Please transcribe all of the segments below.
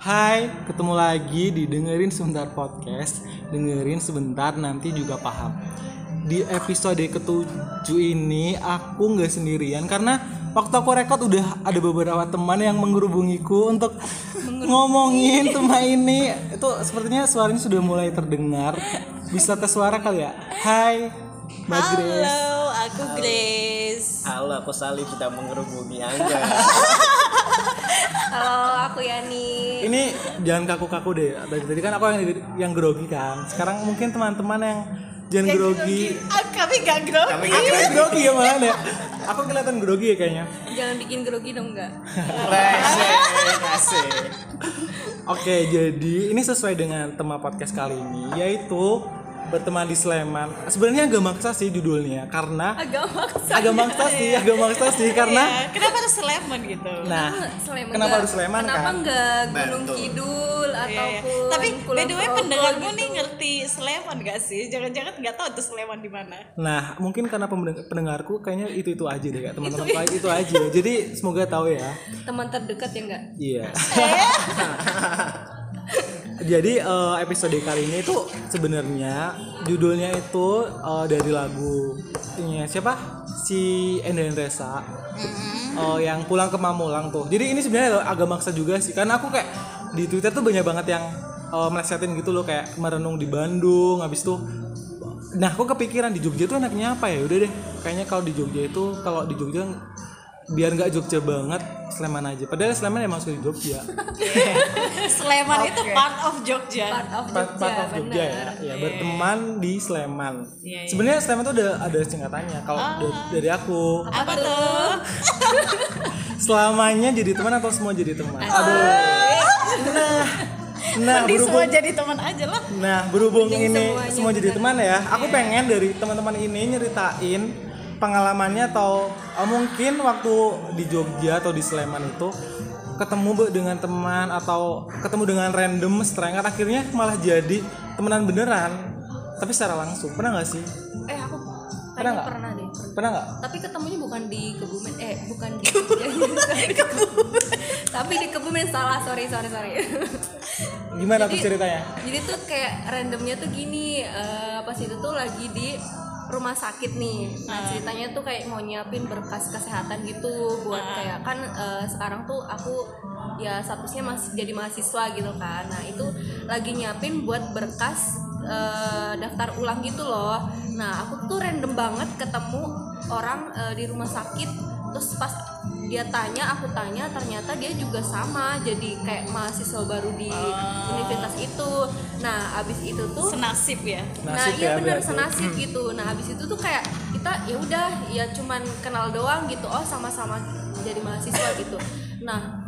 Hai, ketemu lagi di dengerin sebentar podcast. Dengerin sebentar nanti juga paham. Di episode ketujuh ini aku nggak sendirian karena waktu aku rekod udah ada beberapa teman yang menghubungiku untuk ngomongin tema ini. Itu sepertinya suaranya sudah mulai terdengar. Bisa tes suara kali ya? Hai, Mbak Grace. Halo, aku Grace. Halo, aku Salih sudah mengerubungi Anda. Halo, aku Yani. Ini jangan kaku-kaku deh. Dari tadi kan aku yang yang grogi kan. Sekarang mungkin teman-teman yang jangan grogi. Ah, kami gak grogi. Kami yang grogi ya malah ya. Aku kelihatan grogi ya kayaknya. Jangan bikin grogi dong enggak. Oke, jadi ini sesuai dengan tema podcast kali ini yaitu berteman di Sleman. Sebenarnya agak maksa sih judulnya karena Agak maksa. agak maksa sih, agak maksa sih karena Iya, Kenapa harus Sleman gitu? nah Sleman kenapa harus Sleman Kenapa kan? enggak Gunung. Kidul ataupun Tapi by the way Progo pendengarmu gitu. nih ngerti Sleman gak sih? Jangan-jangan nggak tahu tuh Sleman di mana? Nah, mungkin karena pendengarku kayaknya itu-itu aja deh ya, teman-teman itu, itu aja. Jadi semoga tahu ya. teman terdekat ya enggak? Iya. Jadi eh, episode kali ini tuh sebenarnya judulnya itu eh, dari lagu ini siapa? Si Enden Resa. Eh, yang pulang ke Mamulang tuh. Jadi ini sebenarnya agak maksa juga sih karena aku kayak di Twitter tuh banyak banget yang eh, melesetin gitu loh kayak merenung di Bandung habis itu Nah, aku kepikiran di Jogja tuh enaknya apa ya? Udah deh, kayaknya kalau di Jogja itu kalau di Jogja biar nggak Jogja banget, Sleman aja. Padahal Sleman emang sudah di Jogja. Sleman itu part of Jogja. Part of part, Jogja, part of Jogja ya, ya berteman di Sleman. Iya, iya. Sebenarnya Sleman tuh ada ada singkatannya. Kalau da- dari aku, Apa tuh? selamanya jadi teman atau semua jadi teman? Aduh. Nah, nah Mending berhubung semua jadi teman aja lah. Nah, berhubung Mending ini semua jadi teman ya, aku pengen dari teman-teman ini nyeritain pengalamannya atau eh, mungkin waktu di Jogja atau di Sleman itu ketemu dengan teman atau ketemu dengan random stranger akhirnya malah jadi temenan beneran tapi secara langsung pernah nggak sih Eh aku Pernah nggak? pernah deh. pernah nggak Tapi ketemunya bukan di Kebumen, eh bukan di Kebumen. Tapi di Kebumen salah, sorry sorry sorry. gimana tuh Jadi- ceritanya Jadi tuh kayak randomnya tuh gini, eh, pas itu tuh lagi di rumah sakit nih. Nah ceritanya tuh kayak mau nyiapin berkas kesehatan gitu buat kayak kan eh, sekarang tuh aku ya statusnya masih jadi mahasiswa gitu kan. Nah itu lagi nyiapin buat berkas eh, daftar ulang gitu loh. Nah aku tuh random banget ketemu orang eh, di rumah sakit. Terus pas dia tanya, aku tanya, ternyata dia juga sama. Jadi kayak mahasiswa baru di universitas itu. Nah abis itu tuh Senasib ya. nah Nasib iya ya bener berarti. senasib gitu nah habis itu tuh kayak kita ya udah ya cuman kenal doang gitu oh sama-sama jadi mahasiswa gitu nah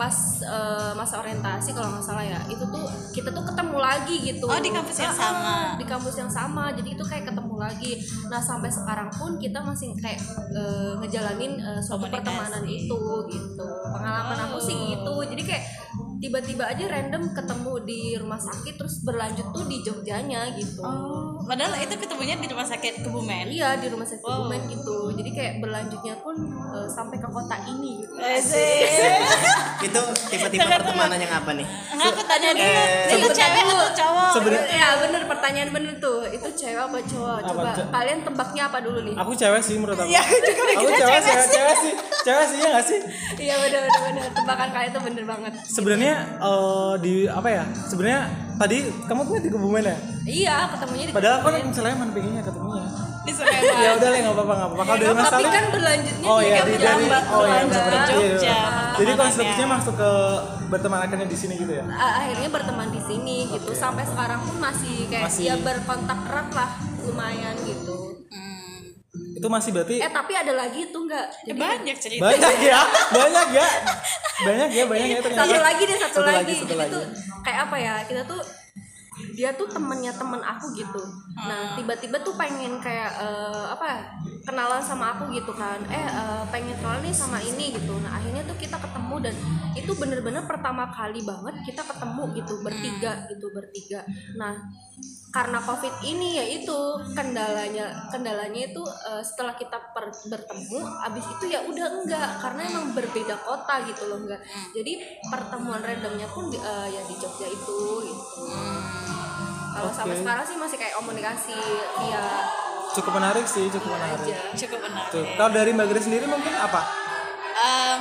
pas eh, masa orientasi kalau nggak salah ya. Itu tuh kita tuh ketemu lagi gitu. Oh, di kampus yang sama. di kampus yang sama. Jadi itu kayak ketemu lagi. Nah sampai sekarang pun kita masih kayak eh, ngejalanin eh, suatu Komunikasi. pertemanan itu gitu. Pengalaman aku sih gitu. Jadi kayak tiba-tiba aja random ketemu di rumah sakit terus berlanjut tuh di Jogjanya gitu Oh, padahal itu ketemunya di rumah sakit Kebumen. Iya di rumah sakit Wow. Kebumen gitu. Jadi kayak berlanjutnya pun eh, sampai ke kota ini. Gitu. Itu tipe-tipe pertemanan yang apa nih? Aku tanya dulu, Eh, itu cewek atau cowok? Sebenarnya- Ya bener pertanyaan bener tuh. Itu cewek apa cowok? Apa, Coba Ce- kalian tebaknya apa dulu nih? aku cewek sih menurut aku Iya, aku juga aku cewek, cewek cewek, sih. cewek sih cewek sih ya nggak sih Iya bener bener. Tebakan kalian tuh bener banget. sebenarnya eh, di apa ya sebenarnya tadi kamu tuh di Kebumen ya? Iya ketemunya di padahal kan Sleman pengennya ketemunya. Di Sleman. ya udah lah nggak apa-apa nggak apa-apa. Kalau dari Mas Tapi kan berlanjutnya oh di iya kampus di dari oh iya berlanjut ke iya, iya. Jogja, jadi konstruksinya masuk ke berteman akhirnya di sini gitu ya? Akhirnya berteman di sini gitu. Sampai sekarang pun masih kayak Masih. ya berkontak erat lah lumayan gitu. Itu masih berarti Eh tapi ada lagi tuh enggak? Eh, banyak cerita. banyak ya banyak ya banyak ya banyak ya ternyata satu lagi deh satu, Satu lagi, lagi, satu jadi lagi. tuh kayak apa ya kita tuh dia tuh temennya temen aku gitu. Nah tiba-tiba tuh pengen kayak eh, apa kenalan sama aku gitu kan. Eh eh, pengen kenalan nih sama ini gitu. Nah akhirnya tuh kita ketemu dan itu bener-bener pertama kali banget kita ketemu gitu bertiga gitu bertiga. Nah karena covid ini ya itu kendalanya kendalanya itu eh, setelah kita per- bertemu abis itu ya udah enggak karena emang berbeda kota gitu loh enggak. Jadi pertemuan randomnya pun di- eh, ya di Jogja itu gitu kalau sampai Oke. sekarang sih masih kayak komunikasi via cukup menarik sih cukup menarik. Aja cukup menarik. Tuh, kalau dari Mbak Grace sendiri mungkin apa? Em,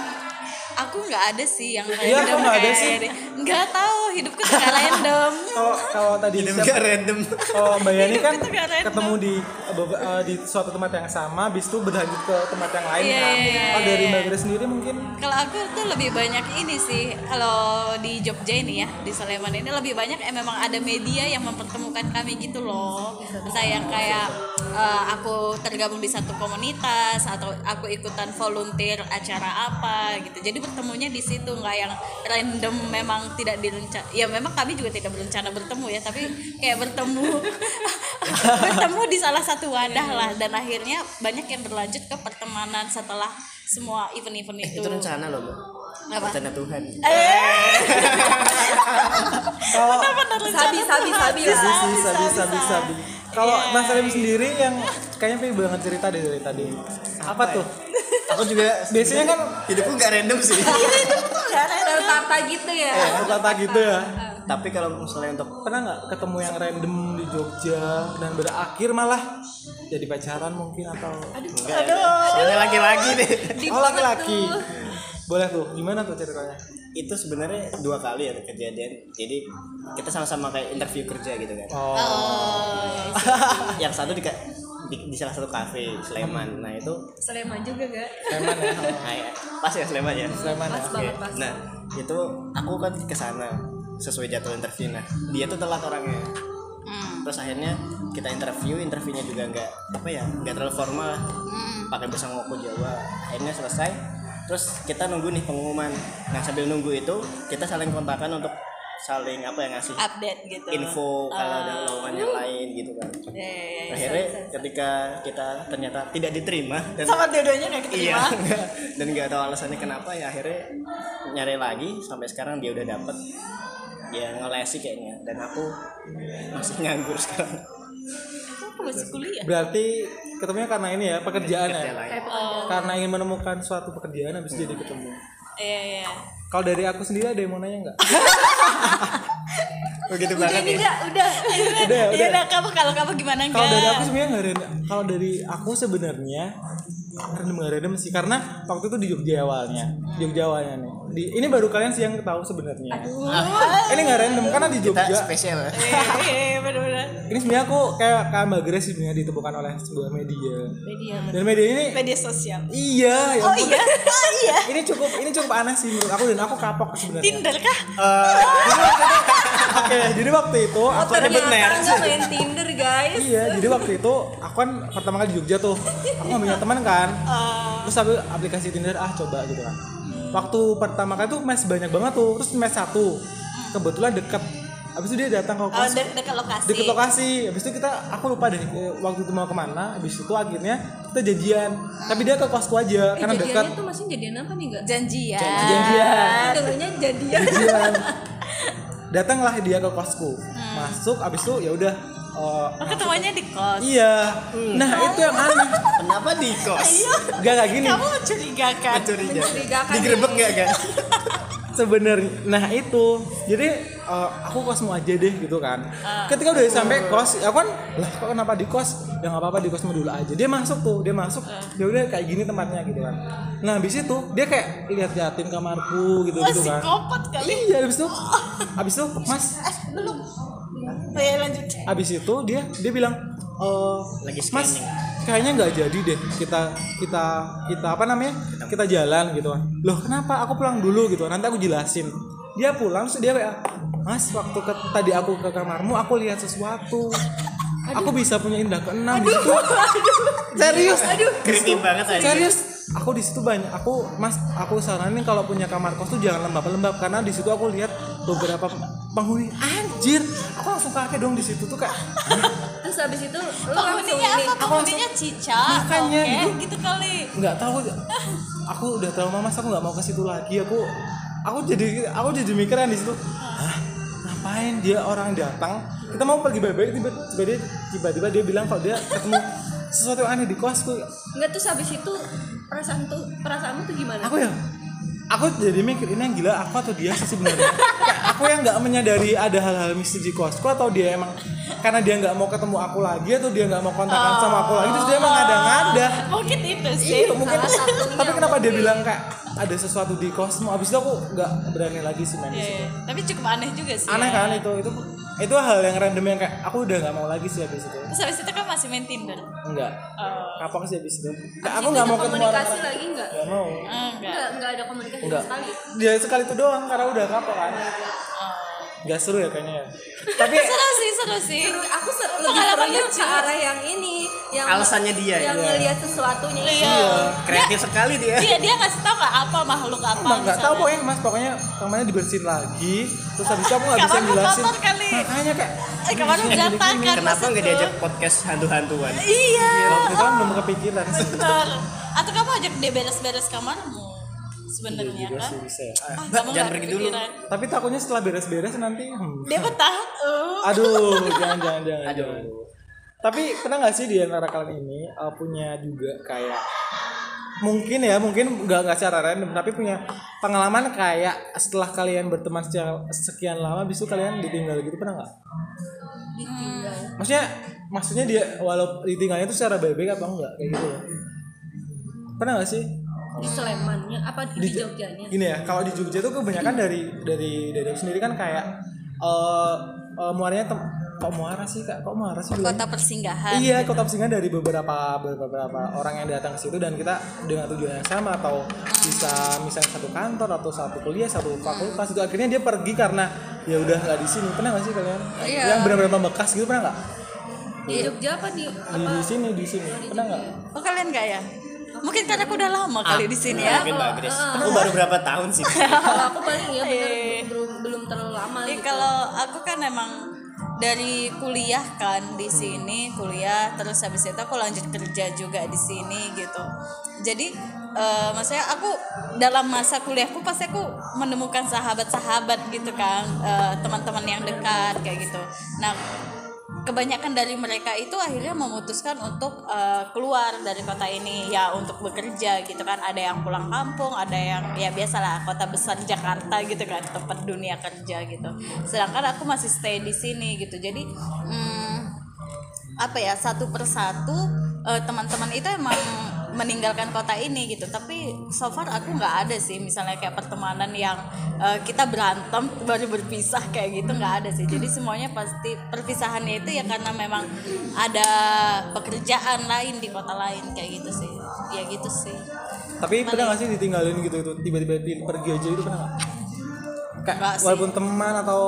aku nggak ada sih yang Iya, kok nggak ada sih? nggak tahu hidupku tuh nggak random kalau kalau tadi Hidup siapa- gak random. Oh Mbak Yani kan gak random. ketemu di eh, di suatu tempat yang sama, habis itu berlanjut ke tempat yang lain Iya, kan. iya, iya, Kalau dari iya. Mbak Grace sendiri mungkin Kalau aku tuh lebih banyak ini sih kalau di Jogja ini ya di Sleman ini lebih banyak eh, memang ada media yang mempertemukan kami gitu loh. Entah yang kayak eh, aku tergabung di satu komunitas atau aku ikutan volunteer acara apa gitu. Jadi bertemunya di situ nggak yang random memang tidak direncana. Ya memang kami juga tidak berencana bertemu ya, tapi kayak bertemu bertemu di salah satu wadah lah dan akhirnya banyak yang berlanjut ke pertemanan setelah semua event-event Eh, itu. itu rencana loh, Mbak. Apa? Rencana Tuhan. kalau sabi sabi sabi lah bisa bisa bisa bisa. Kalau Mas Salim sendiri yang kayaknya pengen banget cerita deh dari tadi. Apa tuh? Aku juga Biasanya kan hidupku gak random sih. tertata gitu ya eh, kata gitu ya. Tapi kalau misalnya untuk Pernah nggak ketemu yang random di Jogja dan berakhir malah jadi pacaran mungkin atau enggak, soalnya laki-laki deh. oh laki-laki. Boleh tuh, gimana tuh ceritanya? Itu sebenarnya dua kali ya kejadian. Jadi kita sama-sama kayak interview kerja gitu kan. Oh, Yang satu di, di, di salah satu kafe Sleman. Nah itu Sleman juga gak Sleman ya. Oh, nah, ya, pas ya Sleman ya. Sleman ya. pas banget pas Nah itu aku kan ke sana sesuai jadwal interview. Nah dia tuh telat orangnya. Hmm. Terus akhirnya kita interview, interviewnya juga nggak apa ya, nggak terlalu formal. Hmm. Pakai bahasa ngoko Jawa. Akhirnya selesai. Terus kita nunggu nih pengumuman. Nah sambil nunggu itu kita saling kontakan untuk saling apa ya ngasih update gitu info kalau ada lowongan yang lain gitu kan. Ya, ya, ya. Akhirnya ketika kita ternyata tidak diterima dan sama dua-duanya nggak iya keterima enggak. dan nggak tahu alasannya kenapa ya akhirnya nyari lagi sampai sekarang dia udah dapet ya ngelesi kayaknya. Dan aku masih nganggur sekarang. Aku masih kuliah? Berarti ketemunya karena ini ya pekerjaan kerja ya. pekerjaan Karena ingin menemukan suatu pekerjaan habis jadi ketemu. iya iya Kalau dari aku sendiri ada yang mau nanya nggak? begitu udah banget nih ya. Gak udah. Udah, ya udah. Kamu kalau kamu gimana enggak Kalau dari aku sebenarnya nggak. Kalau dari aku sebenarnya random nggak random sih karena waktu itu di Jogja awalnya. Jogja awalnya nih. Di, ini baru kalian sih yang tahu sebenarnya. Ini nggak random karena di kita Jogja. spesial ya iya benar-benar Ini sebenarnya aku kayak kayak Mbak Grace sebenarnya ditemukan oleh sebuah media. media Dan media ini media sosial iya ya oh iya oh iya Ini cukup ini cukup aneh sih menurut aku dan aku kapok sebenarnya. Tinder kah Oke, jadi waktu itu aku ternyata nggak main Tinder guys Iya, jadi waktu itu aku kan pertama kali di Jogja tuh. Aku nggak punya teman kan. Terus aku aplikasi Tinder ah coba gitu kan. Waktu pertama kali tuh mes banyak banget tuh. Terus mes satu. Kebetulan deket. Habis itu dia datang ke oh, kos. de- dekat lokasi Deket lokasi. Habis itu kita aku lupa deh eh, waktu itu mau ke mana. Habis itu akhirnya kita janjian. Tapi dia ke kosku aja eh, karena dekat. jadiannya tuh masih jadian apa nih gak janjian Janjian. dengarnya jadian Janjian. Datanglah dia ke kosku. Masuk habis itu ya udah eh, oh, ketemuannya di kos Iya. Nah, itu yang aneh. kenapa di kos Gak kayak gini. kamu mencurigakan mencurigakan Mencurigakan digerebek nggak kan Sebenarnya nah itu. Jadi eh, aku kosmu aja deh gitu kan. Ketika udah sampai kos, ya kan lah kok kenapa di kos? Ya nggak apa-apa di kosmu dulu aja. Dia masuk tuh, dia masuk. Ya udah kayak gini tempatnya gitu kan. Nah, habis itu dia kayak lihat-liatin kamarku gitu gitu kan. kali Iya, habis itu habis itu Mas, belum oh, ya lanjut habis itu dia dia bilang eh Lagi Mas scanning. kayaknya nggak jadi deh kita kita kita apa namanya kita jalan gitu kan loh kenapa aku pulang dulu gitu nanti aku jelasin dia pulang terus dia kayak Mas waktu ke, tadi aku ke kamarmu aku lihat sesuatu. Aku bisa punya indah keenam gitu serius? Creepy banget aja serius? Aku di situ banyak. Aku mas aku saranin kalau punya kamar kos tuh jangan lembab-lembab. Karena di situ aku lihat beberapa penghuni. Anjir! Aku langsung kaget dong di situ tuh kayak terus habis itu lu langsung penghuninya ini. apa? Penghuninya cica. Makanya, oke gitu. gitu kali. Nggak tahu. Aku udah trauma mas. Aku nggak mau ke situ lagi. Aku aku jadi aku jadi mikiran di situ hah ngapain dia orang datang? Kita mau pergi baik-baik tiba-tiba dia tiba-tiba dia bilang kalau dia ketemu sesuatu yang aneh di kosku. Enggak terus habis itu perasaan tuh perasaanmu tuh gimana? Aku ya aku jadi mikir ini yang gila aku atau dia sih sebenarnya? Aku yang nggak menyadari ada hal-hal mistis di kosku atau dia emang karena dia nggak mau ketemu aku lagi atau dia nggak mau kontakkan sama aku lagi terus dia emang ngada-ngada? Mungkin itu sih Iya, mungkin. tapi kenapa dia bilang kayak ada sesuatu di kosmo abis itu aku nggak berani lagi sih main di situ. Iya, tapi cukup aneh juga sih. Aneh ya. kan itu itu itu hal yang random yang kayak aku udah nggak mau lagi sih abis itu. Terus habis itu kan masih main Tinder? Enggak Oh, kapok sih abis itu. Kayak aku nggak mau ketemu komunikasi orang lagi enggak nggak mau. Enggak enggak ada komunikasi enggak sekali? Dia sekali itu doang karena udah kapok kan Nggak seru ya kayaknya ya? Tapi seru sih seru sih. Seru, aku ser- lebih serunya ke arah yang ini yang Alasannya dia, yang iya. ngelihat sesuatunya. Itu. iya kreatif sekali dia. dia dia ngasih tau nggak apa makhluk apa Emang nggak tahu pokoknya mas pokoknya kamarnya dibersihin lagi terus habis itu aku nggak bisa jelasin kotor kali. makanya kayak eh kamarnya berantakan kenapa nggak diajak podcast hantu-hantuan? Iya. Waktu itu kan belum kepikiran. Bener. Atau kamu ajak dia beres-beres kamarmu sebenarnya juga kan sih bisa ya. Ah, Ah, Mbak, jangan nggak pergi dulu. kepikiran. tapi takutnya setelah beres-beres nanti hmm. dia betah oh. aduh jangan jangan jangan Aduh. tapi pernah nggak sih di antara kalian ini uh, punya juga kayak mungkin ya mungkin nggak nggak secara random tapi punya pengalaman kayak setelah kalian berteman secara sekian lama bisu kalian ditinggal gitu pernah nggak ditinggal maksudnya maksudnya dia walau ditinggalnya itu secara baik-baik atau enggak kayak gitu loh pernah nggak sih di Slemannya apa di, di Jogjanya gini ya kalau di Jogja tuh kebanyakan dari dari dari sendiri kan kayak eh uh, muaranya tem kok muara sih kak kok muara sih kota persinggahan Iya, kota persinggahan dari beberapa beberapa orang yang datang ke situ dan kita dengan tujuan yang sama atau bisa misalnya satu kantor atau satu kuliah, satu fakultas itu akhirnya dia pergi karena ya udah nggak di sini. Pernah nggak sih kalian? Iya. Yang benar-benar membekas gitu pernah nggak? di Jogja apa di Di, di sini, di sini. Pernah nggak? oh kalian nggak ya mungkin karena aku udah lama kali di sini ya. mungkin Mbak Grace. Aku baru berapa tahun sih kalau aku paling ya bener Iya. belum belum terlalu lama Jadi gitu. kalau aku kan emang dari kuliah kan di sini kuliah terus habis itu aku lanjut kerja juga di sini gitu. Jadi eh, maksudnya aku dalam masa kuliahku pasti aku menemukan sahabat-sahabat gitu kan eh, teman-teman yang dekat kayak gitu. Nah kebanyakan dari mereka itu akhirnya memutuskan untuk eh, keluar dari kota ini ya untuk bekerja gitu kan. Ada yang pulang kampung ada yang ya biasalah kota besar Jakarta gitu kan tempat dunia kerja gitu. Sedangkan aku masih stay di sini gitu. Jadi hmm, apa ya satu persatu eh, teman-teman itu emang meninggalkan kota ini gitu. Tapi so far aku nggak ada sih misalnya kayak pertemanan yang eh, kita berantem baru berpisah kayak gitu nggak ada sih. Jadi semuanya pasti perpisahannya itu ya karena memang ada pekerjaan lain di kota lain kayak gitu sih. Ya gitu sih. Tapi pernah nggak sih ditinggalin gitu itu tiba-tiba pergi aja itu pernah nggak? Kayak walaupun teman atau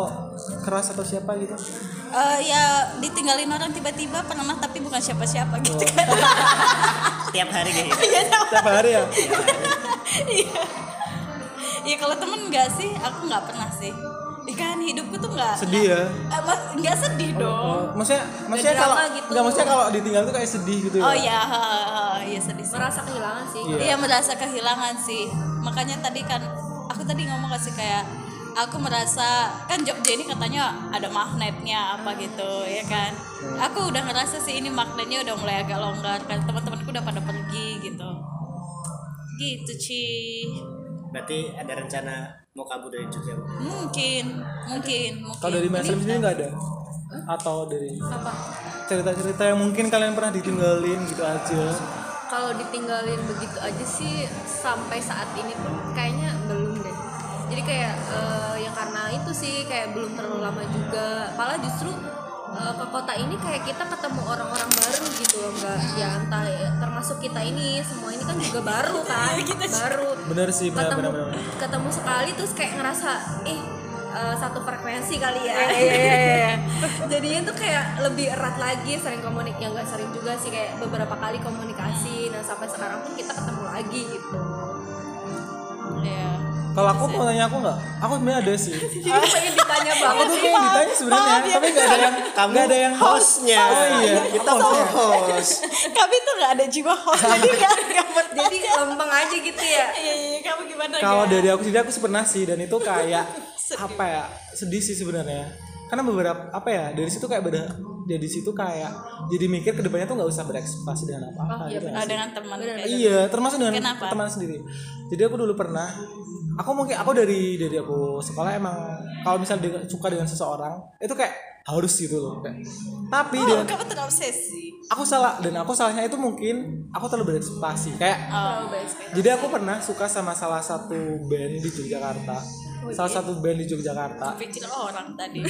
keras atau siapa gitu? Eh, ya ditinggalin orang tiba-tiba pernah tapi bukan siapa-siapa gitu kan tiap hari kayak gitu Tiap hari ya? Iya. Iya kalau temen nggak sih, aku nggak pernah sih. Ikan hidupku tuh nggak Sedih ya? Eh, mas- nggak sedih dong. Oh, maksudnya maksudnya kalau gitu. nggak maksudnya kalau ditinggal tuh kayak sedih gitu ya? Oh iya, ha, ha, iya sedih sih. merasa kehilangan sih Iya. Iya merasa kehilangan sih. Makanya tadi kan aku tadi ngomong kasih kayak aku merasa kan Jogja ini katanya ada magnetnya apa gitu ya kan. Aku udah ngerasa sih ini magnetnya udah mulai agak longgar kan teman-temanku udah pada pergi gitu. Gitu Ci. berarti ada rencana mau kabur dari Jogja? Mungkin, mungkin, mungkin. Kalau dari Mas sendiri nggak ada? Atau dari apa cerita-cerita yang mungkin kalian pernah ditinggalin gitu aja? kalau ditinggalin begitu aja sih sampai saat ini pun kayaknya jadi kayak eh, ya karena itu sih kayak belum terlalu lama juga. Malah justru eh, ke kota ini kayak kita ketemu orang-orang baru gitu loh nggak ya entah ya, termasuk kita ini semua ini kan juga baru kan. Baru Bener sih, bener ketemu bener bener. ketemu sekali terus kayak ngerasa ih eh, satu frekuensi kali ya. Iya, jadinya tuh kayak lebih erat lagi sering komunik ya nggak sering juga sih kayak beberapa kali komunikasi. Nah sampai sekarang pun kita ketemu lagi gitu. Kalau aku mau tanya aku nggak, aku sebenarnya ada sih. Jadi pengen ditanya Aku banget tuh sih. pengen ditanya sebenarnya, tapi nggak ada yang Kamu nggak ada yang hostnya. Oh iya, Kita host. kami tuh nggak ada jiwa host jadi nggak Jadi lempeng aja gitu ya. iya iya kamu gimana Kalau dari aku sendiri aku sih pernah sih dan itu kayak apa ya sedih sih sebenarnya. Karena beberapa apa ya dari situ kayak beda dari situ kayak jadi mikir ke depannya tuh nggak usah berekspektasi dengan apa-apa. gitu. Oh, dengan teman kayak Iya, termasuk dengan Kenapa? teman sendiri. Jadi aku dulu pernah, aku mungkin aku dari dari aku sekolah emang kalau misalnya dengan- suka dengan seseorang itu kayak harus gitu loh. Kayak. Tapi oh dengan kamu terobsesi aku salah dan aku salahnya itu mungkin aku terlalu berekspektasi kayak oh jadi aku pernah suka sama salah satu band di Yogyakarta salah satu band di Yogyakarta. Pikir orang tadi.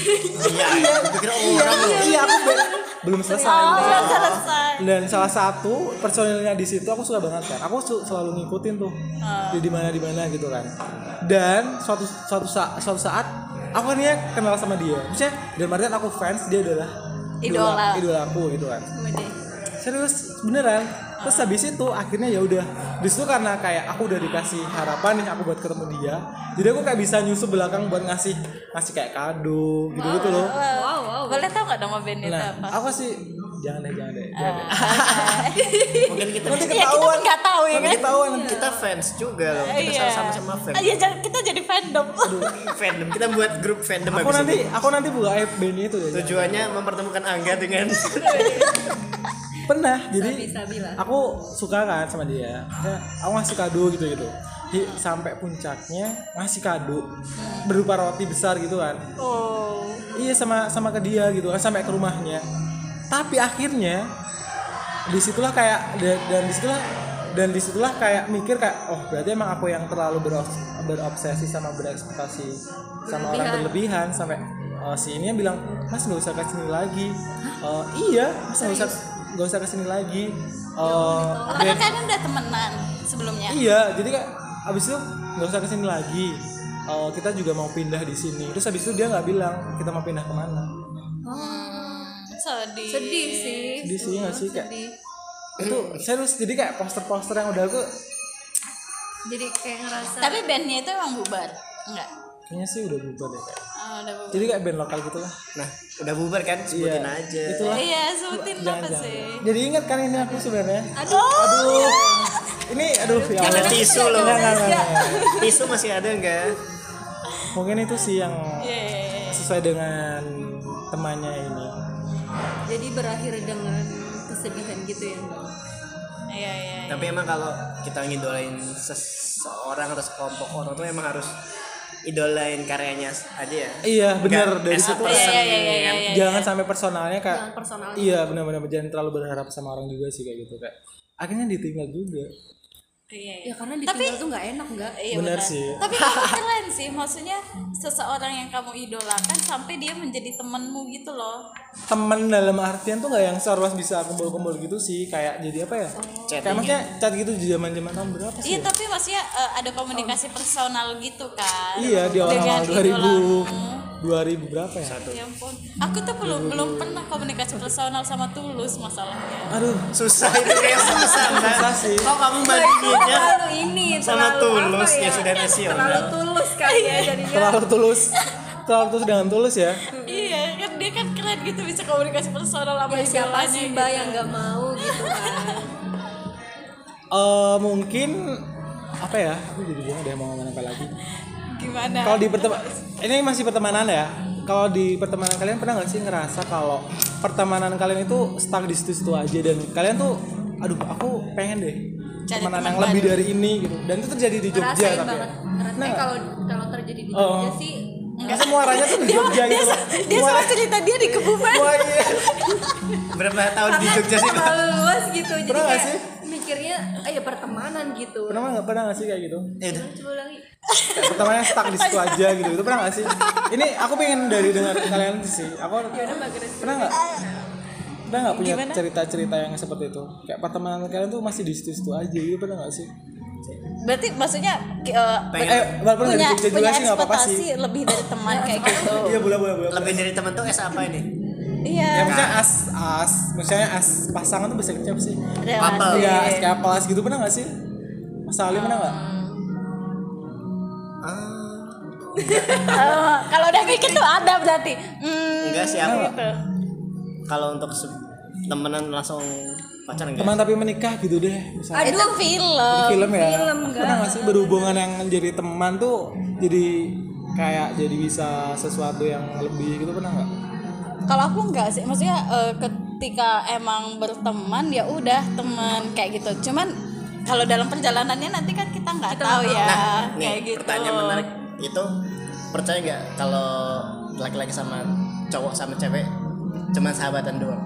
Iya, pikir orang. Loh. iya aku be- belum selesai. Oh belum selesai. dan salah satu personilnya di situ aku suka banget kan. Aku selalu ngikutin tuh di di mana di mana gitu kan. Dan suatu suatu saat suatu saat aku akhirnya kenal sama dia. Maksudnya dan artian aku fans dia adalah Idola. idola aku gitu kan. Serius beneran terus habis itu akhirnya ya udah di situ karena kayak aku udah dikasih harapan nih aku buat ketemu dia jadi aku kayak bisa nyusul belakang buat ngasih ngasih kayak kado gitu gitu loh Wow, wow. boleh tau nggak nama bandnya itu nah apa aku sih jangan deh jangan deh, jangan deh. Mungkin kita nanti ya kita ketahuan pun nggak tahu ya kan ketahuan kita fans juga loh. Kita Iya. sama-sama fans. Ah, iya, jangan- kita jadi fandom Fandom. Kita buat grup fandom aku nanti aku nanti buka FB ini itu deh Tujuannya mempertemukan Angga dengan pernah. Jadi lah. aku suka kan sama dia. Aku ngasih kado gitu gitu Hi- sampai puncaknya ngasih kado berupa roti besar gitu kan. Oh. Iya sama sama ke dia gitu kan sampai ke rumahnya. Tapi akhirnya di situlah kayak dan, dan di situlah dan di situlah kayak mikir kayak oh berarti emang aku yang terlalu beros- berobsesi sama berekspektasi sama orang berlebihan. sampai eh, si ini yang bilang mas nggak usah ke sini lagi. Eh, iya mas nggak usah nggak usah ke sini lagi Eh, karena kalian udah temenan sebelumnya Iya, jadi kayak abis itu nggak usah ke sini lagi. Eh, kita juga mau pindah di sini. Terus abis itu dia nggak bilang kita mau pindah ke mana. Hmm, sedih Sedih sih. Sedih sih nggak sih kayak Sedih. itu serius. Jadi kayak poster-poster yang udah aku Jadi kayak ngerasa tapi bandnya itu emang bubar enggak kayaknya sih udah bubar deh kayak. Oh, udah bubar Jadi kayak band lokal gitu lah. Nah, udah bubar kan? Sebutin Iya. aja. Itulah. iya sebutin apa jangan. sih Jadi ingat kan ini aku sebenarnya. aduh, Aduh. Ini aduh ya. Ada Allah. tisu loh. Enggak, enggak, enggak, enggak. Tisu masih ada enggak? Mungkin itu sih yang Iya, iya, iya. sesuai dengan temannya ini. jadi berakhir dengan kesedihan gitu ya. iya iya iya. Tapi emang kalau kita ngidolain seseorang atau sekelompok orang tuh emang harus idolain karyanya aja ya. Iya, benar dari situ. Iya, iya, iya, ya kan? iya. jangan sampai personalnya kayak Jangan personal. iya benar-benar jangan terlalu berharap sama orang juga sih kayak gitu kayak akhirnya ditinggal juga Iya, Ya iya. karena ditinggal tuh nggak enak nggak? Iya, Benar benar. sih. Tapi kamu keren sih, maksudnya seseorang yang kamu idolakan sampai dia menjadi temanmu gitu loh. temen dalam artian tuh nggak yang seharusnya bisa kumpul-kumpul gitu sih kayak jadi apa ya Chatting kayak maksudnya chat gitu di zaman zaman tahun berapa sih Iya, ya? tapi maksudnya eh, ada komunikasi personal gitu kan. iya di Dengan awal-awal 2000 idolamu. 2000 berapa ya Ya ampun. Aku tuh belum belum pernah komunikasi personal sama Tulus masalahnya. aduh Susah itu kayak susah susah sih Kok kamu bandinginnya Terlalu ini, sama terlalu tulus apa ya sudah nasional. Terlalu tulus kali ya jadinya. terlalu tulus terlalu tulus dengan tulus ya iya, kan dia kan keren gitu bisa komunikasi personal sama Ya, siapa sih gitu. mbak yang nggak mau gitu kan? eh mungkin apa ya aku jadi bingung deh mau ngomong apa lagi Gimana? kalau di pertemanan ini masih pertemanan ya kalau di pertemanan kalian pernah nggak sih ngerasa kalau pertemanan kalian itu stuck di situ-situ aja dan kalian tuh aduh aku pengen deh Cari pertemanan teman yang lebih dari ini gitu dan itu terjadi di Jogja Ngerasain tapi banget. ya. Nah, kalau kalau terjadi di. Jogja sih Masa muaranya tuh di Jogja gitu loh. dia Muara- sama cerita dia di kebumen. Wah, iya. Berapa tahun di Jogja sih? Terlalu luas gitu. Jadi Pernah nggak kayak sih? Mikirnya, ah ya pertemanan gitu. Pernah nggak pernah nggak sih kayak gitu? Ya udah. Coba lagi. Pertamanya stuck di situ aja gitu. Itu pernah nggak sih? Ini aku pengen dari dengar kalian sih. Aku pernah nggak? Pernah nggak punya cerita-cerita yang seperti itu? Kayak pertemanan kalian tuh masih di situ-situ aja gitu pernah nggak sih? Berarti maksudnya eh, Pengen- Eh, walaupun dari punya punya sih nggak apa-apa sih. ekspektasi lebih dari teman kayak gitu. Iya boleh boleh boleh. Lebih dari teman tuh es apa ini? Iya. Ya maksudnya as as, maksudnya as pasangan tuh bisa kecap sih. Couple. Iya, as kayak kelas gitu pernah nggak sih? Mas Ali pernah nggak? Ah, Eh, kalau udah mikir tuh ada berarti hmm, enggak sih aku gitu. kalau untuk temenan langsung pacaran enggak teman tapi menikah gitu deh misalnya itu film di film ya film, enggak. pernah nggak sih berhubungan yang jadi teman tuh jadi kayak jadi bisa sesuatu yang lebih gitu pernah nggak kalau aku enggak sih maksudnya eh, ketika emang berteman ya udah teman kayak gitu. Cuman kalau dalam perjalanannya nanti kan kita nggak tahu ya nah kayak nih gitu. pertanyaan menarik itu percaya nggak kalau laki-laki sama cowok sama cewek cuman sahabatan doang?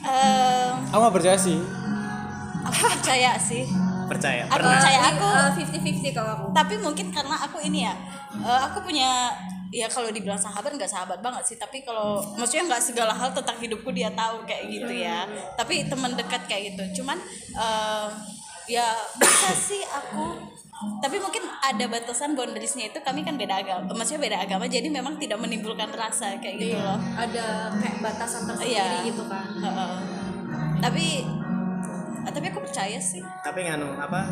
Eh, aku nggak percaya sih. aku percaya sih. Percaya? Aku pernah? percaya aku. Eh, 50-50 kalau aku. Tapi mungkin karena aku ini ya eh, aku punya ya kalau dibilang sahabat nggak sahabat banget sih tapi kalau maksudnya nggak segala hal tentang hidupku dia tahu kayak gitu ya. Tapi teman dekat kayak gitu. Cuman eh, ya bisa sih aku tapi mungkin ada batasan boundariesnya itu kami kan beda agama maksudnya beda agama jadi memang tidak menimbulkan rasa kayak gitu loh. ada kayak batasan tersendiri iya. gitu kan. Heeh. tapi tapi aku percaya sih. Tapi nganu apa?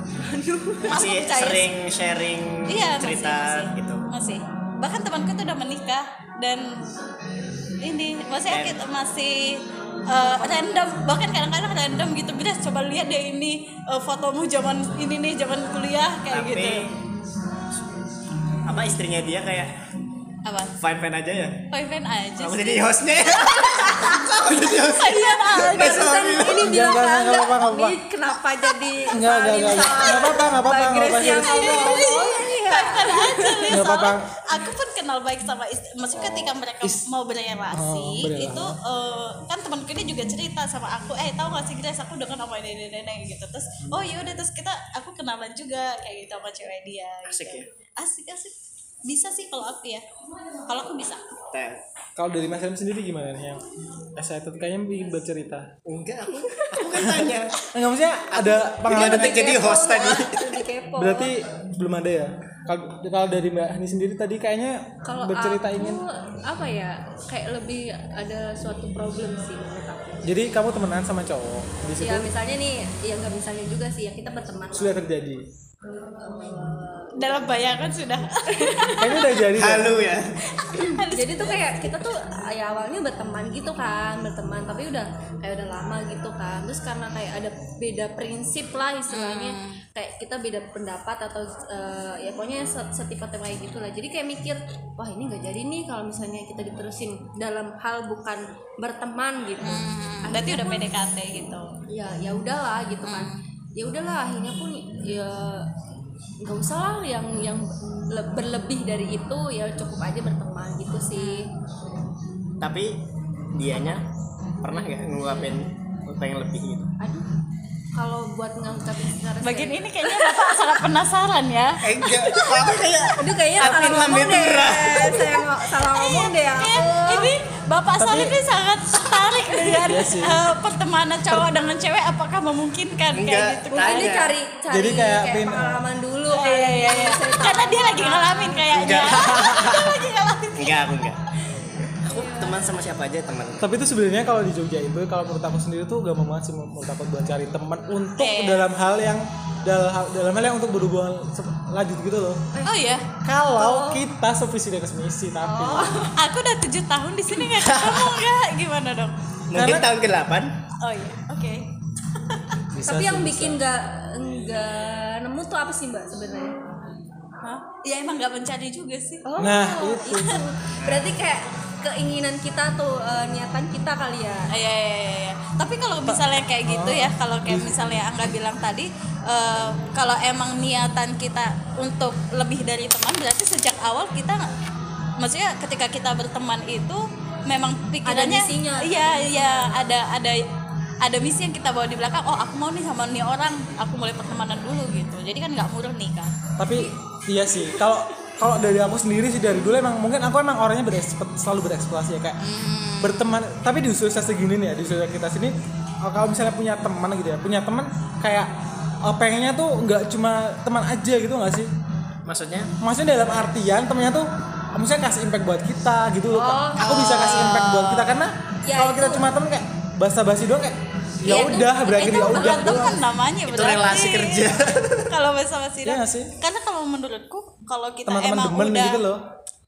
Masih sering sharing Iya cerita masih, masih, gitu. Masih bahkan temanku tuh udah menikah dan ini masih kita masih eh, random. Bahkan kadang-kadang random gitu. Bener coba lihat deh ini eh, fotomu zaman ini nih zaman kuliah kayak tapi gitu. apa istrinya dia kayak apa? fine fine aja ya? Fine fine aja kamu jadi hostnya ya. Barusan ini bilang Enggak, kan enggak, enggak apa-apa, ini kenapa jadi Enggak, enggak, enggak. Enggak apa-apa, enggak apa-apa, enggak apa-apa, yang serius. Fine fine aja apa-apa. Soalnya aku pun kenal baik sama istri maksudnya ketika mereka mau berrelasi Oh, itu eh, kan temanku ini juga cerita sama aku eh tahu gak sih Grace? Aku udah kenal sama ini ini ini gitu. Terus oh iya udah terus kita aku kenalan juga kayak gitu sama cewek dia Asik gitu. ya? asik asik. Bisa sih kalau aku ya. Kalau aku bisa. Teh. kalau dari Mas sendiri gimana nih yang excited kayaknya bercerita. Enggak aku aku kan tanya. Enggak maksudnya ada pengalaman jadi host tadi. Berarti belum ada ya kalau kalau dari Mbak Hani sendiri tadi kayaknya kalau bercerita aku ingin apa ya kayak lebih ada suatu problem sih menurut aku. Jadi kamu temenan sama cowok di situ ya misalnya nih ya nggak misalnya juga sih ya kita berteman. Sudah terjadi? Dalam bayangan sudah. Kayaknya udah jadi halu ya. Jadi tuh kayak kita tuh ya awalnya berteman gitu kan berteman tapi udah kayak udah lama gitu kan. Terus karena kayak ada beda prinsip lah istilahnya kayak kita beda pendapat atau eh, ya pokoknya set- setipe kayak gitu lah jadi kayak mikir wah ini nggak jadi nih kalau misalnya kita diterusin dalam hal bukan berteman gitu. Hmm, berarti udah PDKT gitu. Ya ya udahlah gitu kan. Ya udahlah akhirnya pun ya nggak usah lah yang yang le- berlebih dari itu ya cukup aja berteman gitu sih. Tapi dianya pernah nggak ngungkapin pengen lebih gitu? Aduh kalau buat ngangkatin secara bagian ini kayaknya bapak sangat penasaran ya enggak aku kayak aduh kayaknya salah ngomong deh saya ngo- salah ngomong deh aku Iya, ini Bapak Salim ini sangat tertarik dengan Iya eh, pertemanan cowok dengan cewek apakah memungkinkan Enggak. kayak gitu? dia Tanya. cari cari Jadi kayak kayak, pengalaman dulu Iya, iya, iya, iya. Cerita Karena dia lagi ngalamin kayaknya. Enggak. dia lagi ngalamin. enggak aku enggak aku teman sama siapa aja teman tapi itu sebenarnya kalau di Jogja itu kalau menurut aku sendiri tuh gak banget sih menurut aku buat cari teman untuk Iya. dalam hal yang dalam hal, dalam hal yang untuk berhubungan lanjut gitu loh Oh iya, kalau kita sevisi dan semisi tapi aku udah tujuh tahun di sini nggak ketemu nggak? Gimana dong? mungkin Karena- tahun ke-8 Oh iya, oke. bisa tapi yang bisa. bikin nggak nggak nemu tuh apa sih mbak sebenarnya Hah? Ya emang nggak mencari juga sih. Oh, Nah, itu. Berarti kayak keinginan kita tuh eh, niatan kita kali ya. Ah, Iya, iya, iya, iya. Tapi kalau misalnya kayak gitu ya, kalau kayak misalnya Angga bilang tadi, eh, kalau emang niatan kita untuk lebih dari teman, berarti sejak awal kita, maksudnya ketika kita berteman itu memang pikirannya, misinya. iya, iya, ada, ada, ada misi yang kita bawa di belakang. Oh, aku mau nih sama nih orang, aku mulai pertemanan dulu gitu. Jadi kan nggak murni kan. tapi iya sih kalau kalau dari aku sendiri sih dari dulu emang mungkin aku emang orangnya selalu bereksplorasi ya kayak Hmm. berteman tapi di usia segini nih ya di usia kita sini kalau misalnya punya teman gitu ya punya teman kayak uh, pengennya tuh nggak cuma teman aja gitu nggak sih maksudnya maksudnya dalam artian temennya tuh uh, misalnya kasih impact buat kita gitu loh Oh. aku bisa kasih impact buat kita karena Ya, kalau kita itu- cuma temen kayak basa-basi doang kayak ya Iya, itu- udah berakhir itu ya udah doang. kan namanya Itu berarti. relasi kerja. kalau bahasa masih Iya nggak sih? karena kalau menurutku kalau kita teman-teman emang demen udah gitu loh.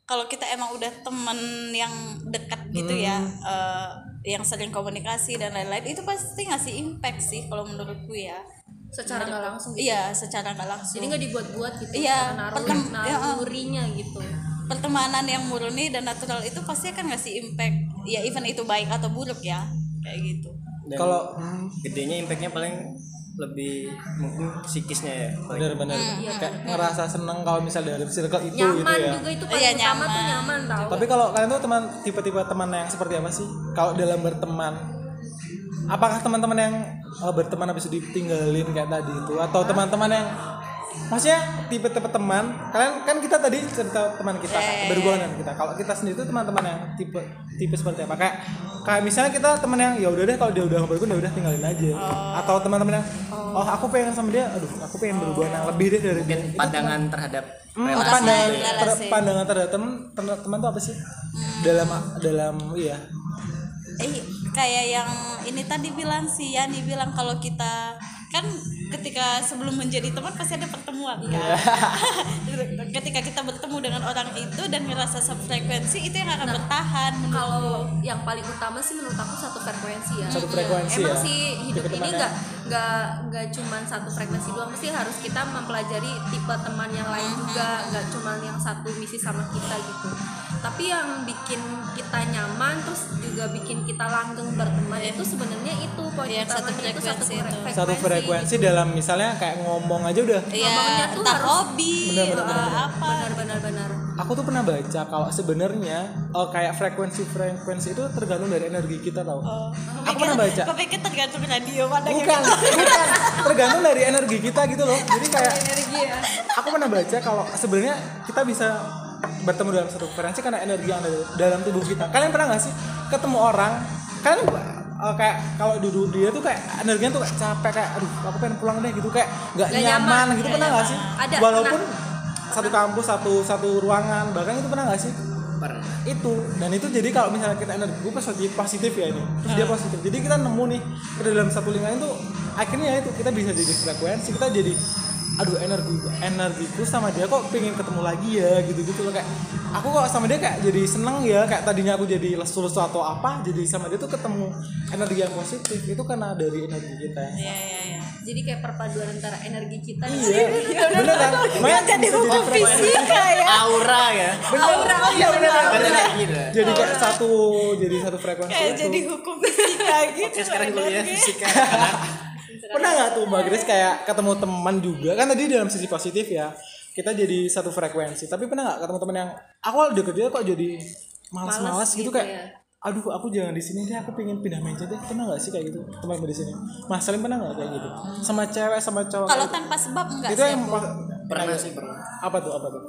Kalau kita emang udah temen yang dekat gitu ya eh, yang sering komunikasi dan lain-lain itu pasti ngasih impact sih kalau menurutku ya. Secara nggak langsung gitu. iya secara nggak langsung. Jadi nggak dibuat-buat gitu Iya, pertem- ya, uh. nalurinya gitu. Pertemanan yang murni dan natural itu pasti akan ngasih impact. Ya even itu baik atau buruk ya kayak gitu. Kalau hmm, gedenya impactnya paling lebih mungkin psikisnya ya benar-benar kayak ngerasa seneng kalau misal dari circle itu nyaman gitu ya. juga itu paling Iya, utama tuh nyaman. nyaman tau. Tapi kalau kalian tuh teman tipe-tipe teman yang seperti apa sih? Kalau dalam berteman apakah teman-teman yang eh, berteman habis itu ditinggalin kayak tadi itu? Atau teman-teman yang maksudnya tipe-tipe teman kalian kan kita tadi cerita teman kita berhubungan dengan kita. Kalau kita sendiri itu teman-teman yang tipe tipe seperti apa? Kayak kayak misalnya kita teman yang ya udah deh kalau dia udah berhubungan ya udah tinggalin aja. Atau teman-teman yang oh aku pengen sama dia aduh aku pengen berhubungan yang lebih deh dari dia. Mungkin pandangan terhadap Hmm, relasi pandangan gitu ya. ter- pandangan terhadap teman teman teman tuh apa sih? Dalam dalam iya. Eh kayak yang ini tadi bilang sih Yani bilang kalau kita kan ketika sebelum menjadi teman pasti ada pertemuan kan Iya. ketika kita bertemu dengan orang itu dan ngerasa sefrekuensi itu yang akan bertahan menurut kalau yang paling utama sih menurut aku satu frekuensi ya Satu frekuensi emang ya. sih hidup ini temannya. Nggak nggak cuman satu frekuensi doang mesti harus kita mempelajari tipe teman yang lain juga nggak cuman yang satu misi sama kita gitu. Tapi yang bikin kita nyaman terus juga bikin kita langgeng berteman itu sebenarnya itu poin Yang utamanya satu itu satu frekuensi satu frekuensi dalam misalnya kayak ngomong aja udah. Ngomongnya ya tuh harus- hobi Bener, bener, eh, bener. apa benar benar benar aku tuh pernah baca kalau sebenarnya oh, kayak frekuensi frekuensi itu tergantung dari energi kita tau. Aku pernah baca. Kok pikir tergantung radio pada bukan bukan. Tergantung dari energi kita gitu loh. Jadi kayak energi ya. aku pernah baca kalau sebenarnya kita bisa bertemu dalam satu frekuensi karena energi yang ada dalam tubuh kita. Kalian pernah nggak sih ketemu orang? Kalian uh, kayak kalau duduk dia tuh kayak energinya tuh kayak capek kayak aduh aku pengen pulang deh gitu. Kayak nggak nyaman, nyaman, gitu. Nggak pernah nggak sih? Ada, walaupun satu kampus satu satu ruangan. Bahkan itu pernah nggak sih? Pernah. Itu. Dan itu jadi kalau misalnya kita energi gue positif positif ya ini. Terus dia positif. Jadi kita nemu nih kita dalam satu lingkaran itu akhirnya itu kita bisa jadi frekuensi kita jadi aduh energi energiku sama dia kok pengen ketemu lagi ya gitu gitu loh. Kayak aku kok sama dia kayak jadi seneng ya kayak tadinya aku jadi lesu lesu atau apa jadi sama dia tuh ketemu energi yang positif. Itu karena dari energi kita. Iya iya iya. Jadi kayak perpaduan antara energi kita nih iya. bener kan? Makanya Jadi hukum fisika ya. aura ya. Bener. Iya bener. Bener. Kayak gitu jadi kayak satu jadi satu frekuensi. Kayak jadi hukum fisika gitu. Oke sekarang kuliah fisika. Pernah nggak tuh mbak Grace kayak ketemu teman juga? Kan tadi dalam sisi positif ya kita jadi satu frekuensi. Tapi pernah nggak ketemu teman yang awal deket dia kok jadi malas-malas Males gitu, gitu kayak ya. Aduh aku jangan di sini deh aku pengen pindah meja deh. Pernah nggak sih kayak gitu? Teman di sini. Mas Salim pernah nggak kayak gitu? Sama cewek sama cowok Kalau kayak tanpa sebab enggak gitu? itu sih yang aku. pernah sih pernah. apa tuh apa tuh?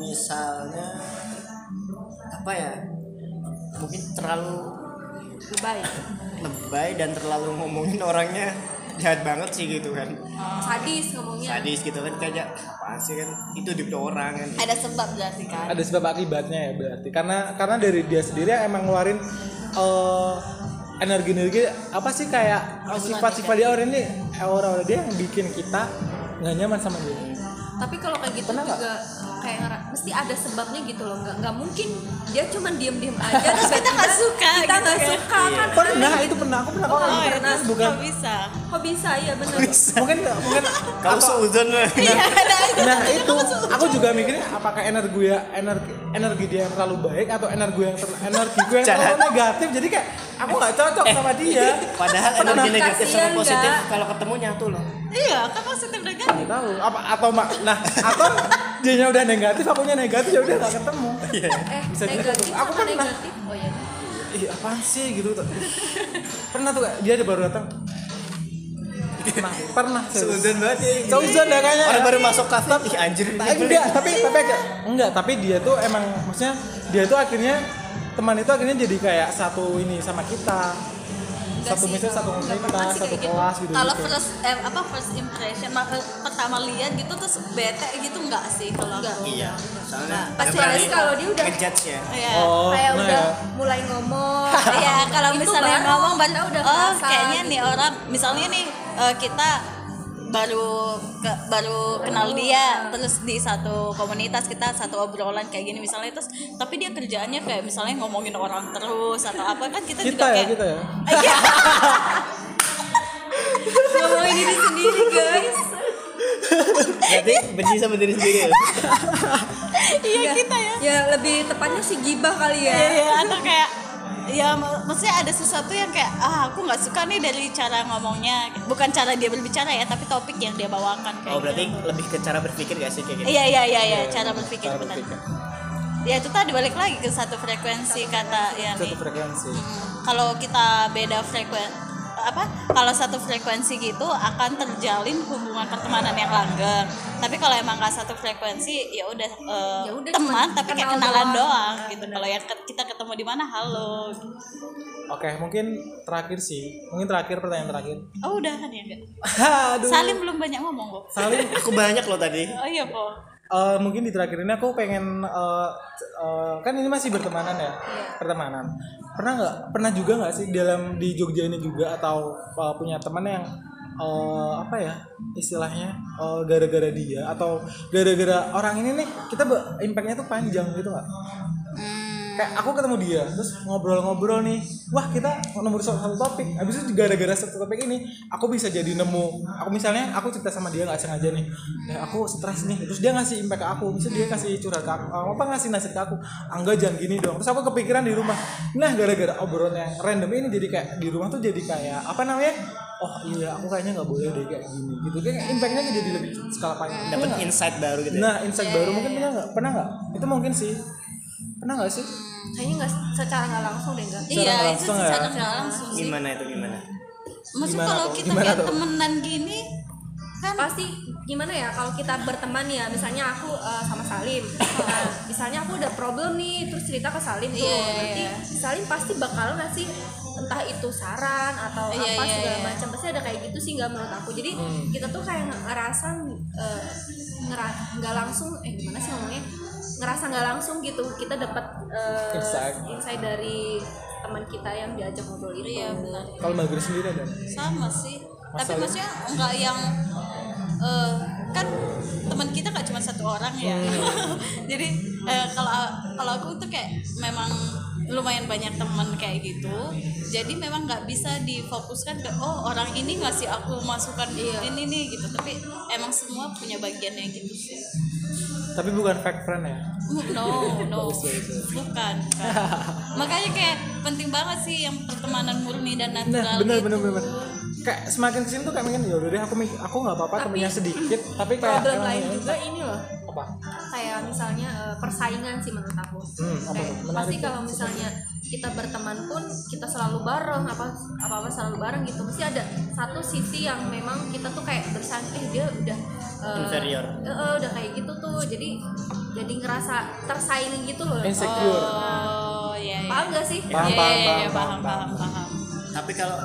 Misalnya apa ya? Mungkin terlalu baik lebay dan terlalu ngomongin orangnya jahat banget sih gitu kan. Sadis ngomongnya. Sadis gitu kan kayak apa sih kan itu hidup orang kan. Ada sebab berarti kan. ada sebab akibatnya ya berarti. Karena karena dari dia sendiri emang ngeluarin eh, energi-energi apa sih kayak sifat-sifat dia orang ini aura-aura dia yang bikin kita nggak nyaman sama dia. Tapi kalau kayak gitu Pernah juga kayak ngera- mesti ada sebabnya gitu loh. Nggak nggak mungkin dia cuma diem diem aja. Terus kita nggak suka kita gitu nggak kan. suka kan? Pernah itu pernah. Aku pernah kok Oh, gitu. terus bukan. Kok bisa. kok bisa? Ya bener mungkin mungkin kau seuzon lah. Nah itu. aku juga mikirnya apakah energi ya energi energi dia yang terlalu baik atau energi yang ter, energi gue yang terlalu negatif? Jadi kayak aku nggak cocok sama dia. Padahal Pernah. energi negatif sama positif kalau ketemu nyatu loh Iya, kan positif negatif. nggak tahu. Apa atau mak nah atau dia udah negatif akunya negatif ya udah nggak ketemu. Eh Bisa negatif gitu. Aku pernah. negatif? Oh ya ih apaan sih gitu tuh pernah tuh dia ada baru datang. Pernah. Pernah. Seuzon banget ya Seuzon ya kayaknya. Orang ya. baru masuk kafe ih anjir Tapi enggak, tapi tapi agak- enggak, tapi dia tuh emang maksudnya dia tuh akhirnya teman itu akhirnya jadi kayak satu ini sama kita. Enggak satu sih, misalnya satu komunitas, satu kayak gitu. kelas gitu. Kalau gitu. first eh, apa first impression eh, pertama lihat gitu terus bete gitu enggak sih kalau Enggak. aku. iya soalnya Pasti harus kalau dia udah- ngejudge ya Iya. Oh, kayak nah udah ya. mulai ngomong Iya, kalau misalnya baru ngomong baru kita udah oh kayaknya gitu. nih orang misalnya nih eh, kita baru ke- baru kenal dia terus di satu komunitas kita satu obrolan kayak gini misalnya terus tapi dia kerjaannya kayak misalnya ngomongin orang terus atau apa kan kita, kita juga ya kayak kita ya. Ngomongin diri sendiri guys. Berarti benci sama diri sendiri ya? iya kita ya. Ya lebih tepatnya sih gibah kali ya. Iya, iya, atau kayak ya mak- maksudnya ada sesuatu yang kayak ah aku nggak suka nih dari cara ngomongnya. Bukan cara dia berbicara ya tapi topik yang dia bawakan kayak Oh berarti lebih ke cara berpikir gak sih kayak gitu? iya iya iya iya cara berpikir cara benar. berpikir. Ya itu tadi balik lagi ke satu frekuensi kata ya satu nih frekuensi. Hmm, kalau kita beda frekuensi apa kalau satu frekuensi gitu akan terjalin hubungan pertemanan yang langgeng. Tapi kalau emang nggak satu frekuensi ya udah eh, Ya udah, teman tapi kayak kenal kenalan doang. doang, gitu. kalau yang kita ketemu di mana halo. Oke mungkin terakhir sih. Mungkin terakhir pertanyaan terakhir. Oh udah kan ya enggak aduh. Salim belum banyak ngomong kok Salim. Aku banyak loh tadi. oh iya kok Eh, mungkin di terakhir ini aku pengen eh, eh, kan ini masih bertemanan ya? Pertemanan. Pernah nggak? Pernah juga nggak sih dalam di Jogja ini juga atau eh, punya teman yang eh, apa ya istilahnya eh, gara-gara dia atau gara-gara orang ini nih kita impactnya tuh panjang gitu nggak? Hmm, kayak aku ketemu dia terus ngobrol-ngobrol nih. Wah kita nomor satu, satu topik. Habis itu gara-gara satu topik ini aku bisa jadi nemu. Aku misalnya aku cerita sama dia nggak sengaja nih. Ya aku stres nih. Terus dia ngasih impact ke aku. Misalnya dia kasih curhat ke aku "Ah, apa ngasih nasihat ke aku? Angga jangan gini dong. Terus aku kepikiran di rumah. Nah gara-gara obrolan yang random ini jadi kayak di rumah tuh jadi kayak apa namanya? Oh iya aku kayaknya nggak boleh deh kayak gini gitu. Kayak impactnya jadi lebih skala panjang Dapat Iya. insight baru gitu. ya? nah insight baru. Mungkin pernah nggak? Pernah nggak? Itu mungkin sih pernah nggak sih kayaknya nggak secara nggak langsung deh enggak iya itu langsung ya? secara nggak langsung sih Gimana itu gimana? maksud Gimana kalau tuh? kita Gimana kayak tuh? temenan gini kan pasti gimana ya kalau kita berteman ya misalnya aku eh, sama Salim Nah, misalnya aku ada problem nih terus cerita ke Salim tuh Iya, nanti iya. Salim pasti bakal ngasih entah itu saran atau Iya, apa iya, segala iya. macam pasti ada kayak gitu sih nggak menurut aku jadi kita tuh kayak ngerasa ngera- nggak langsung eh gimana sih ngomongnya ngerasa nggak langsung gitu kita dapat eh, Insight. insight dari teman kita yang diajak ngobrol itu. Iya benar. Kalau Magri sendiri ada sama sih. Tapi Masalahnya? maksudnya enggak yang eh, kan teman kita nggak cuma satu orang ya. Hmm. jadi eh, kalau kalau aku tuh kayak memang lumayan banyak teman kayak gitu. Jadi memang nggak bisa difokuskan ke oh orang ini ngasih aku masukan ini nih gitu. Tapi emang semua punya bagiannya gitu sih tapi bukan fake friend ya? No no. Bukan, bukan. makanya kayak penting banget sih yang pertemanan murni dan natural nah bener gitu. bener bener kayak semakin ke sini tuh kayak mungkin ya udah deh aku mik- aku nggak apa-apa temennya sedikit. Tapi kayak problem lain ya, juga ini loh. Apa? Kayak misalnya eh, persaingan sih menurut aku. Hmm, apa Kayak pasti kalau misalnya kita berteman pun kita selalu bareng apa apa apa selalu bareng gitu pasti ada satu sisi yang memang kita tuh kayak bersaing eh dia udah Inferior. eh, eh, udah kayak gitu tuh jadi jadi ngerasa tersaingi gitu loh insecure oh iya iya paham gak sih Paham, Iya, paham, iya, iya, paham, paham, paham, paham, paham. Tapi kalau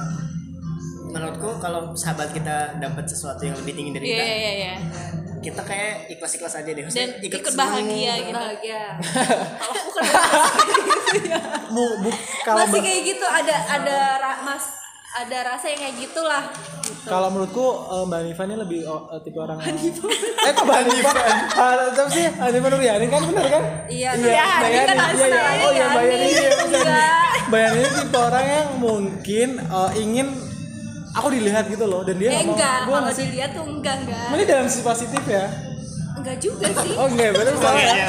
menurutku kalau sahabat kita dapat sesuatu yang lebih tinggi dari Iya, kita, iya, iya. kita kayak ikhlas-ikhlas aja deh. Dan Maksudnya ikut seneng. bahagia gitu. bahagia kalau aku kan bu, bu, kalau masih kayak gitu ada ada ra- mas ada rasa yang kayak gitulah gitu. kalau menurutku eh, Mbak Nifa ini lebih oh, eh, tipe orang yang eh kok Mbak Nifa Ah, siapa sih Hanifa Nuriani kan bener kan? Iya, iya iya, Mbak Hani Yani. kan iya iya. oh iya Mbak Yani iya. Mbak Yani. Ini tipe orang yang mungkin eh, ingin aku dilihat gitu loh dan dia Eh, nggak mau enggak, gua kalau dilihat tuh enggak enggak. ini dalam sisi positif ya? Enggak juga sih. oh enggak bener Oh, salah iya, ya? iya.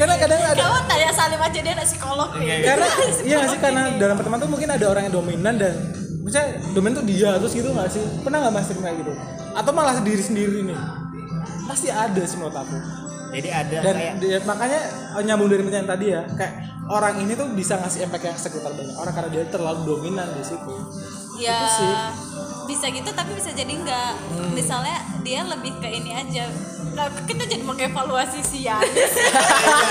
Karena kadang ada Kamu tanya Salim aja dia anak psikolog. Nih. karena iya nggak sih karena dalam pertemanan tuh mungkin ada orang yang dominan dan misalnya dominan tuh dia terus gitu nggak sih? Pernah nggak mas kayak gitu? Atau malah diri sendiri nih? Pasti ada sih menurut aku Jadi ada dan kayak dia- makanya eh, nyambung dari pertanyaan tadi ya kayak orang ini tuh bisa ngasih impact yang sekitar banyak orang karena dia terlalu dominan di situ Ya Itu sih. bisa gitu tapi bisa jadi enggak. Misalnya dia lebih ke ini aja. Nah, kita jadi mengevaluasi si Yanis. Iya,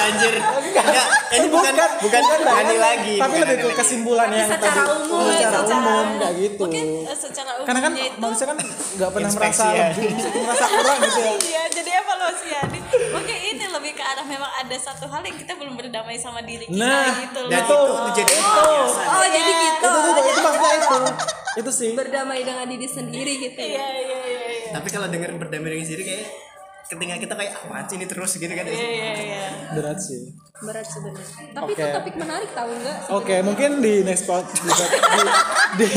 anjir. Enggak, ini bukan bukan Mbak Hani Yani, lagi. tapi bukan lebih ke kesimpulan yang secara tadi umum, secara secara- umum kayak gitu Mungkin eh, secara umumnya karena kan itu manusia kan nggak pernah merasa ya. lebih merasa kurang gitu ya Iya, jadi evaluasi Yanis. Mungkin ini lebih ke arah memang ada satu hal yang kita belum berdamai sama diri kita Nah, gitu loh. Dan Itu. itu dijadiin Itu. kebiasaan. Oh, jadi gitu. itu tuh itu maksudnya itu itu sih Berdamai dengan diri sendiri gitu. Iya, ya. iya, iya, iya. tapi kalau dengerin berdamai dengan sendiri kayak ketika kita kayak apa sih ini terus gitu kan. Iya iya iya. Berat sih. Berat sebenarnya tapi Oke. itu topik menarik tahu nggak oke mungkin di next pod di, di, di-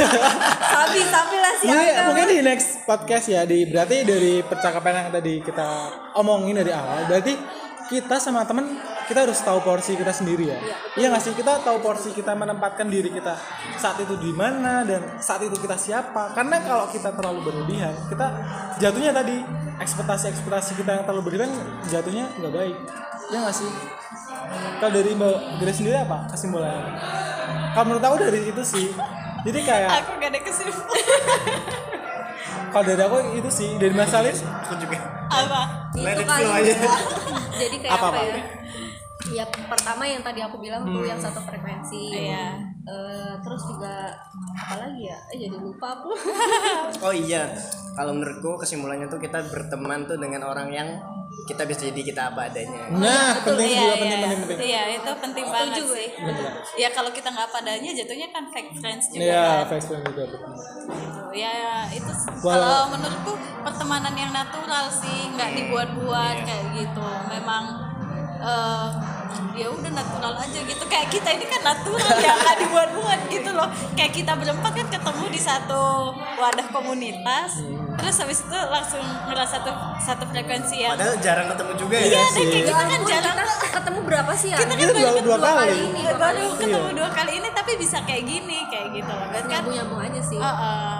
sabi sabi lah sih Mungkin, mungkin di next podcast ya di berarti dari percakapan yang tadi kita omongin dari awal berarti kita sama temen kita harus tahu porsi kita sendiri ya. Iya nggak sih? Kita tahu porsi kita menempatkan diri kita saat itu di mana dan saat itu kita siapa. Karena kalau kita terlalu berlebihan kita jatuhnya tadi ekspektasi ekspektasi kita yang terlalu berlebihan jatuhnya nggak baik. Ya nggak sih? Kalau dari mbak Grace sendiri apa kesimpulannya? Kalau menurut aku dari itu sih. Jadi kayak aku gak ada kesimpulan. Kalau dari aku itu sih dari Mas Salis aku juga. Apa? Let itu it flow aja. jadi kayak Apa, apa, ya ya pertama yang tadi aku bilang tuh yang satu frekuensi. Iya. Eh, terus juga apa lagi ya? Eh jadi lupa aku. Oh iya kalau menurutku kesimpulannya tuh kita berteman tuh dengan orang yang kita bisa jadi kita apa adanya. Nah penting iya, juga iya, penting penting penting. Iya itu penting banget juga sih. Ya kalau kita nggak padanya jatuhnya kan fake friends juga Iya, kan. Facebook juga betul. gitu. ya itu s- Walau- kalau menurutku pertemanan yang natural sih nggak dibuat-buat kayak gitu. Memang eh, ya udah natural aja gitu. Kayak kita ini kan natural ya nggak dibuat-buat gitu loh. Kayak kita berempat kan ketemu di satu wadah komunitas terus habis itu langsung ngerasa satu satu frekuensi yang padahal jarang ketemu juga ya iya dan sih. kayak kita kan ampun, jarang kita ketemu berapa sih ya? Kita kan dua, baru dua kali. ini baru kali ketemu dua kali ini tapi bisa kayak gini kayak gitu loh. Kan kan nyambung nyambung aja sih. Uh, uh,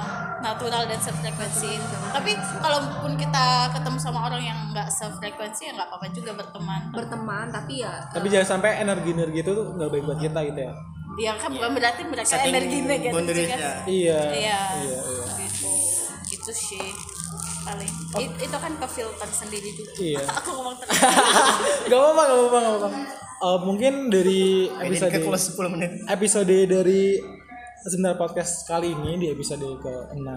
natural dan sefrekuensi tapi kalaupun kita ketemu sama orang yang nggak sefrekuensi ya nggak apa-apa juga berteman berteman tapi ya Tapi jangan sampai energi-energi itu tuh nggak baik buat kita gitu ya. dia kan bukan berarti mereka Setting energi negatif ya. Iya. iya Iya, iya. gitu gitu sih paling It- itu kan ke filter sendiri juga Iya. aku ngomong terus Gak apa-apa, gak apa-apa, gak apa-apa. Eh, mungkin dari ini episode ke close 10 menit episode dari sebentar podcast kali ini di episode ke-6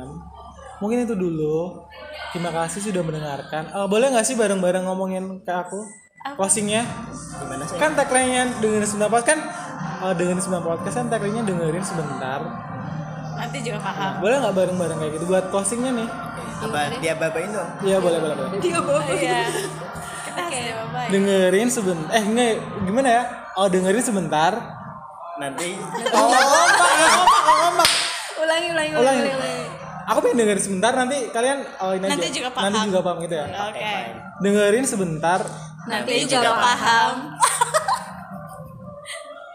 mungkin itu dulu. Terima kasih sudah mendengarkan. Eh, boleh nggak sih bareng-bareng ngomongin ke aku? Closingnya? Gimana sih? Kan tagline-nya dengerin sebentar podcast kan? Eh, dengerin sebentar podcast kan tagline-nya dengerin sebentar. Nanti juga paham. Boleh nggak bareng-bareng kayak gitu buat closingnya nih? Apa dia babain dong? Iya boleh boleh boleh. Dia bawa iya. Kita kayak apa ya dengerin sebentar. Eh enggak gimana ya? Oh dengerin sebentar nanti. Oh kompak nggak kompak ulangi ulangi Ulangi. ulangi, ulangi. aku pengen dengerin sebentar nanti kalian oh ini Nanti aja juga paham. nanti juga paham gitu ya? Oke dengerin sebentar. Nanti juga paham